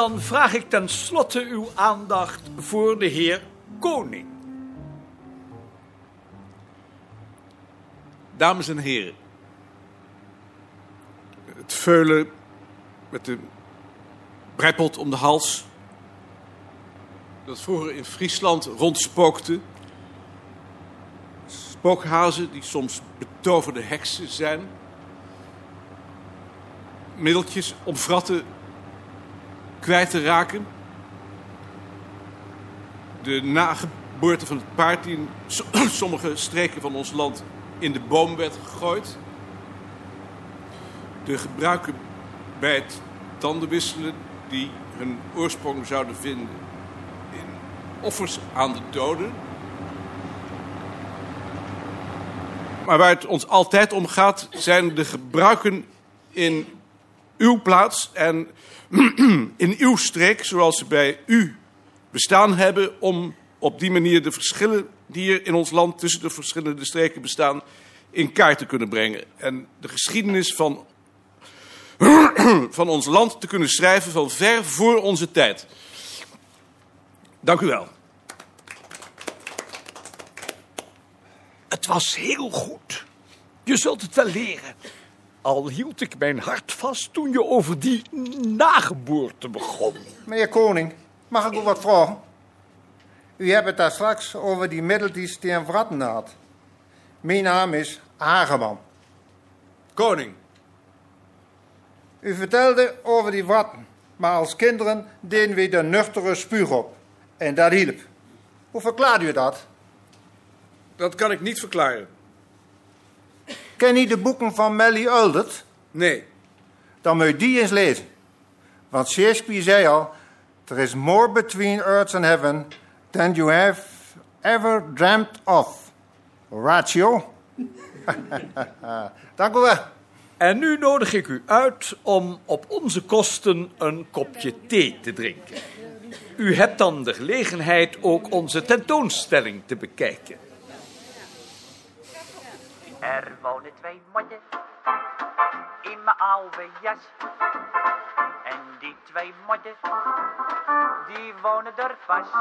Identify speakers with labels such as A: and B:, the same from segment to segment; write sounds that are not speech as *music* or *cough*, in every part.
A: Dan vraag ik tenslotte uw aandacht voor de heer Koning.
B: Dames en heren. Het veulen met de breipot om de hals. Dat vroeger in Friesland rondspookte. Spookhazen die soms betoverde heksen zijn. Middeltjes om kwijt te raken. De nageboorte van het paard die in so- *clears throat* sommige streken van ons land in de boom werd gegooid. De gebruiken bij het tandenwisselen die hun oorsprong zouden vinden in offers aan de doden. Maar waar het ons altijd om gaat, zijn de gebruiken in uw plaats en *clears throat* in uw streek, zoals ze bij u bestaan hebben, om op die manier de verschillen die er in ons land tussen de verschillende streken bestaan, in kaart te kunnen brengen. En de geschiedenis van, *clears throat* van ons land te kunnen schrijven van ver voor onze tijd. Dank u wel.
A: Het was heel goed. Je zult het wel leren. Al hield ik mijn hart vast toen je over die nageboorte begon.
C: Meneer Koning, mag ik u wat vragen? U hebt het daar straks over die middeltjes die een wratten had. Mijn naam is Hageman.
B: Koning,
C: U vertelde over die wratten, maar als kinderen deden we de nuchtere spuug op. En dat hielp. Hoe verklaart u dat?
B: dat kan ik niet verklaren.
C: Ken je de boeken van Melly Uldert?
B: Nee.
C: Dan moet je die eens lezen. Want Shakespeare zei al: There is more between earth and heaven than you have ever dreamt of. Ratio. *laughs* Dank u wel.
A: En nu nodig ik u uit om op onze kosten een kopje thee te drinken. U hebt dan de gelegenheid ook onze tentoonstelling te bekijken.
D: Twee modden in mijn oude jas. En die twee modden, die wonen er vast.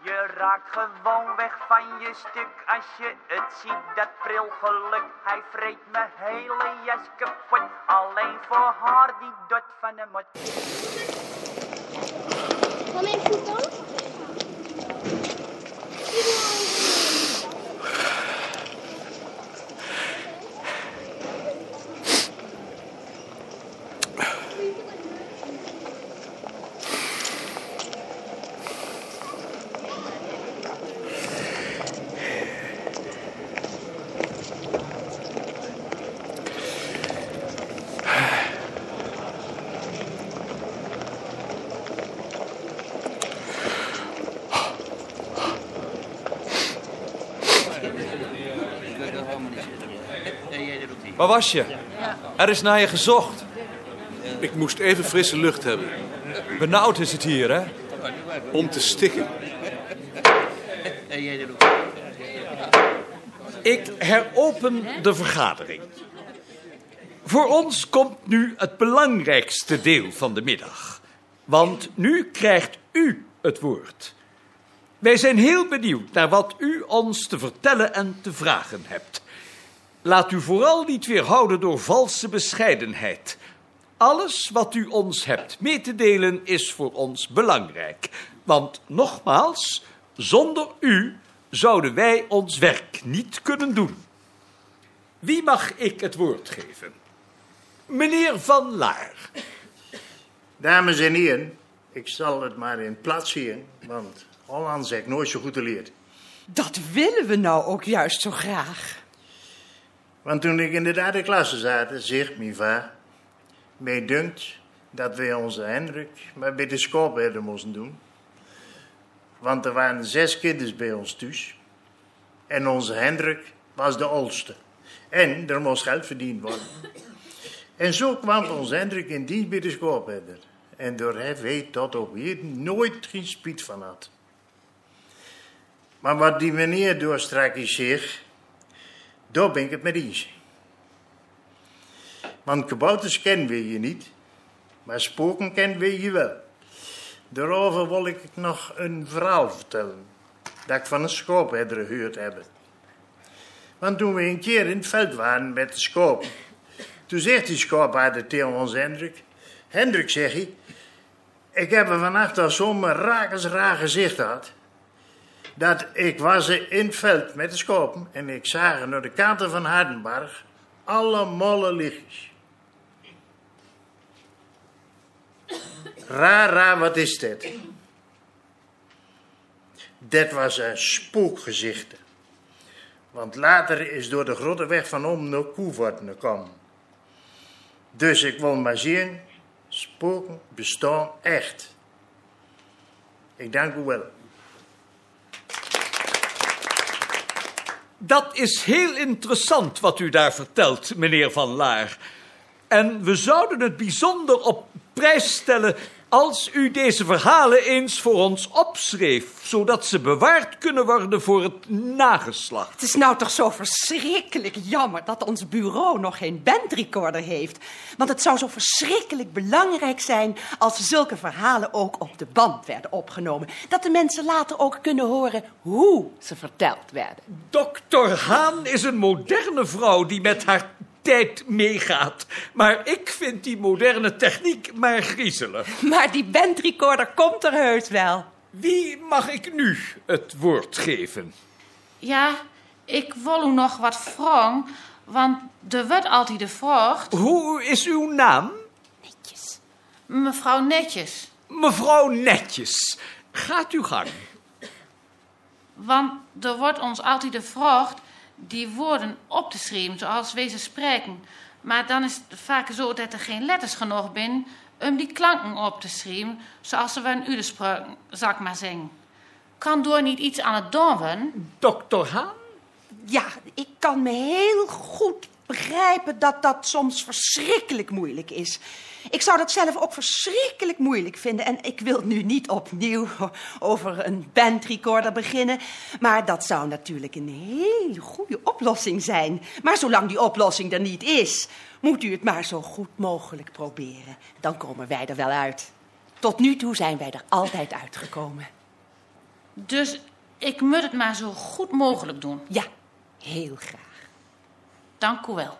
D: Je raakt gewoon weg van je stuk als je het ziet, dat pril geluk. Hij vreet mijn hele jas kapot, alleen voor haar die dot van de mot.
E: Kom in voetbal?
A: Waar was je? Er is naar je gezocht.
B: Ik moest even frisse lucht hebben
A: Benauwd is het hier, hè?
B: om te stikken.
A: Ik heropen de vergadering. Voor ons komt nu het belangrijkste deel van de middag. Want nu krijgt u het woord. Wij zijn heel benieuwd naar wat u ons te vertellen en te vragen hebt. Laat u vooral niet weerhouden door valse bescheidenheid. Alles wat u ons hebt mee te delen is voor ons belangrijk. Want nogmaals, zonder u zouden wij ons werk niet kunnen doen. Wie mag ik het woord geven? Meneer Van Laar.
F: Dames en heren, ik zal het maar in plaats zien, want Hollands heb ik nooit zo goed geleerd.
G: Dat willen we nou ook juist zo graag.
F: Want toen ik in de derde klasse zat, zegt mijn vader, mij dunkt dat we onze Hendrik maar bij de schoolbeelden moesten doen. Want er waren zes kinderen bij ons thuis. En onze Hendrik was de oudste. En er moest geld verdiend worden. En zo kwam onze Hendrik in dienst bij de schoolbeelder. En door hij weet tot op hier nooit geen spiet van had. Maar wat die meneer doorstrakjes zegt, daar ben ik het met eens. Want kabouters kennen we hier niet. Maar spoken kent weet je wel. Daarover wil ik nog een verhaal vertellen. Dat ik van een schoopherder gehoord heb. Want toen we een keer in het veld waren met de schoop. Toen zegt die schoopherder tegen ons Hendrik. Hendrik, zeg hij. Ik heb er vannacht al zo'n raar gezicht gehad. Dat ik was in het veld met de schopen. En ik zag naar de kanten van Hardenberg alle molle lichtjes. Raar, wat is dit? Dit was een spookgezicht. Want later is door de grote weg van om naar Koevoort gekomen. Dus ik wil maar zien, spoken bestaan echt. Ik dank u wel.
A: Dat is heel interessant wat u daar vertelt, meneer Van Laar. En we zouden het bijzonder op prijs stellen als u deze verhalen eens voor ons opschreef, zodat ze bewaard kunnen worden voor het nageslacht.
G: Het is nou toch zo verschrikkelijk jammer dat ons bureau nog geen bandrecorder heeft. Want het zou zo verschrikkelijk belangrijk zijn als zulke verhalen ook op de band werden opgenomen. Dat de mensen later ook kunnen horen hoe ze verteld werden.
A: Dokter Haan is een moderne vrouw die met haar tijd meegaat. Maar ik vind die moderne techniek maar griezelig.
G: Maar die bandrecorder komt er heus wel.
A: Wie mag ik nu het woord geven?
E: Ja, ik wil u nog wat vragen, want er wordt altijd de vraag...
A: Hoe is uw naam?
G: Netjes.
E: Mevrouw Netjes,
A: Mevrouw Netjes. Gaat uw gang.
E: want er wordt ons altijd de vraag die woorden op te schrijven zoals wij ze spreken. Maar dan is het vaak zo dat er geen letters genoeg zijn om die klanken op te schrijven zoals we in u spreken, zal ik maar zeggen. Kan door niet iets aan het doen worden?
A: Dokter Haan?
G: Ja, ik kan me heel goed begrijpen dat dat soms verschrikkelijk moeilijk is. Ik zou dat zelf ook verschrikkelijk moeilijk vinden. En ik wil nu niet opnieuw over een bandrecorder beginnen. Maar dat zou natuurlijk een hele goede oplossing zijn. Maar zolang die oplossing er niet is, moet u het maar zo goed mogelijk proberen. Dan komen wij er wel uit. Tot nu toe zijn wij er altijd uitgekomen.
E: Dus ik moet het maar zo goed mogelijk doen.
G: Ja, heel graag.
E: Dank u wel.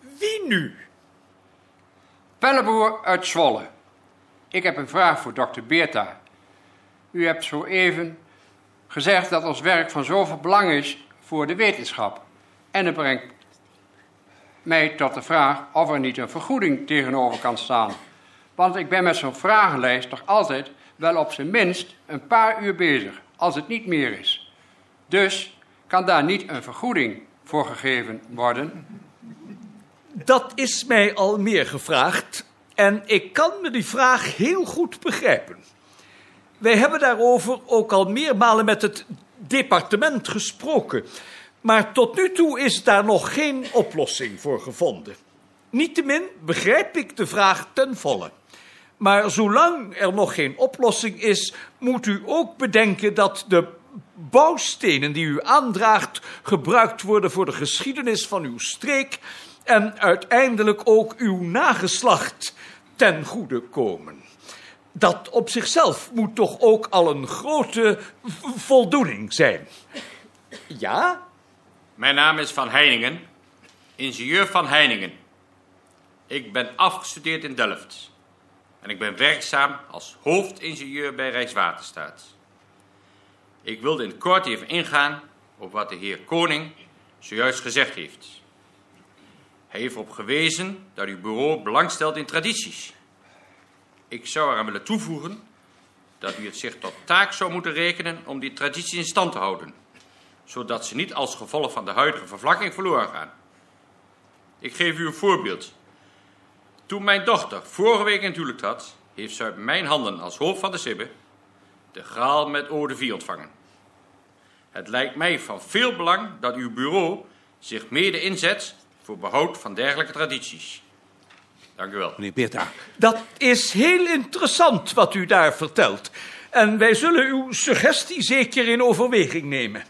A: Wie nu?
H: Pelleboer uit Zwolle. Ik heb een vraag voor dokter Beerta. U hebt zo even gezegd dat ons werk van zoveel belang is voor de wetenschap. En het brengt mij tot de vraag of er niet een vergoeding tegenover kan staan. Want ik ben met zo'n vragenlijst toch altijd wel op zijn minst een paar uur bezig, als het niet meer is. Dus kan daar niet een vergoeding voor gegeven worden?
A: Dat is mij al meer gevraagd en ik kan me die vraag heel goed begrijpen. Wij hebben daarover ook al meermalen met het departement gesproken, maar tot nu toe is daar nog geen oplossing voor gevonden. Niettemin begrijp ik de vraag ten volle. Maar zolang er nog geen oplossing is, moet u ook bedenken dat de bouwstenen die u aandraagt gebruikt worden voor de geschiedenis van uw streek en uiteindelijk ook uw nageslacht ten goede komen. Dat op zichzelf moet toch ook al een grote voldoening zijn. Ja?
I: Mijn naam is Van Heiningen, ingenieur Van Heiningen. Ik ben afgestudeerd in Delft. En ik ben werkzaam als hoofdingenieur bij Rijkswaterstaat. Ik wilde in het kort even ingaan op wat de heer Koning zojuist gezegd heeft. Hij heeft erop gewezen dat uw bureau belang stelt in tradities. Ik zou eraan willen toevoegen dat u het zich tot taak zou moeten rekenen om die tradities in stand te houden zodat ze niet als gevolg van de huidige vervlakking verloren gaan. Ik geef u een voorbeeld. Toen mijn dochter vorige week in huwelijk trad, heeft ze uit mijn handen als hoofd van de Sibbe de graal met ode vie ontvangen. Het lijkt mij van veel belang dat uw bureau zich mede inzet voor behoud van dergelijke tradities. Dank u wel.
B: Meneer Beerta.
A: Dat is heel interessant wat u daar vertelt. En wij zullen uw suggestie zeker in overweging nemen.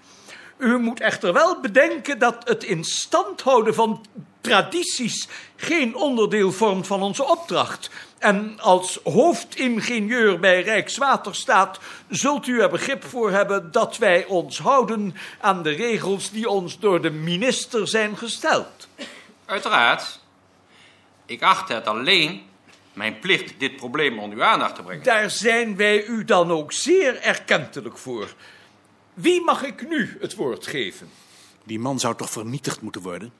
A: U moet echter wel bedenken dat het in stand houden van tradities geen onderdeel vormt van onze opdracht. En als hoofdingenieur bij Rijkswaterstaat zult u er begrip voor hebben dat wij ons houden aan de regels die ons door de minister zijn gesteld.
I: Uiteraard. Ik acht het alleen mijn plicht dit probleem onder uw aandacht te brengen.
A: Daar zijn wij u dan ook zeer erkentelijk voor. Wie mag ik nu het woord geven?
B: Die man zou toch vernietigd moeten worden?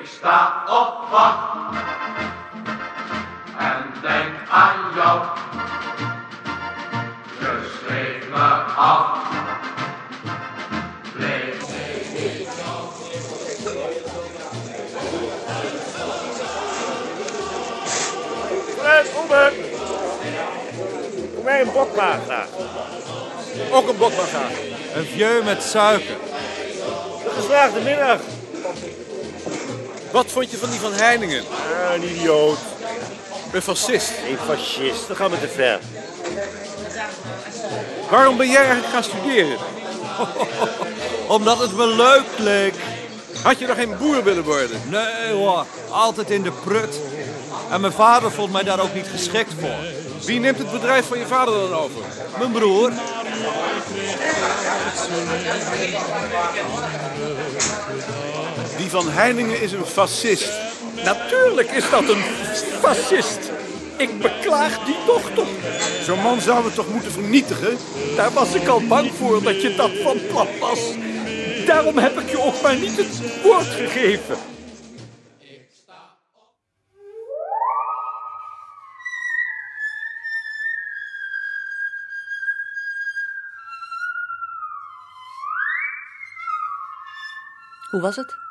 J: Ik sta op wacht en denk aan jou. Je schreef me af. Bleef
K: Fred, Oeber. Doe mij een bokma graag.
B: Ook een bokma graag.
L: Een vieux met suiker.
K: Een geslaagde middag.
B: Wat vond je van die van Heiningen?
K: Ah, een idioot.
B: Een fascist.
K: Een fascist, dan gaan we te ver.
B: Waarom ben jij eigenlijk gaan studeren? *laughs*
L: Omdat het me leuk leek.
B: Had je nog geen boer willen worden?
L: Nee hoor, altijd in de prut. En mijn vader vond mij daar ook niet geschikt voor.
B: Wie neemt het bedrijf van je vader dan over?
L: Mijn broer.
B: Die van Heiningen is een fascist.
A: Natuurlijk is dat een fascist. Ik beklaag die toch toch.
B: Zo'n man zouden we toch moeten vernietigen?
A: Daar was ik al bang voor dat je dat van plan was. Daarom heb ik je ook maar niet het woord gegeven.
M: Hoe was het?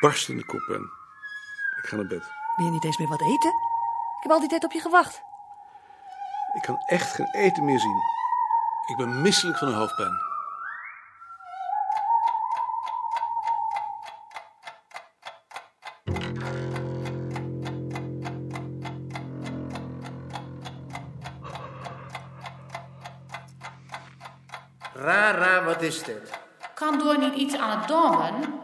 B: Barstende koppen. Ik ga naar bed.
M: Wil je niet eens meer wat eten? Ik heb al die tijd op je gewacht.
B: Ik kan echt geen eten meer zien. Ik ben misselijk van een hoofdpijn.
F: Rara, wat is dit?
E: Kan door niet iets aan het doen?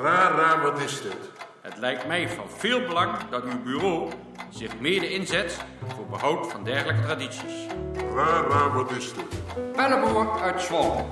J: Rara, wat is dit?
I: Het lijkt mij van veel belang dat uw bureau zich mede inzet voor behoud van dergelijke tradities.
J: Rara, wat is dit?
H: Pelleboer uit Zwolle.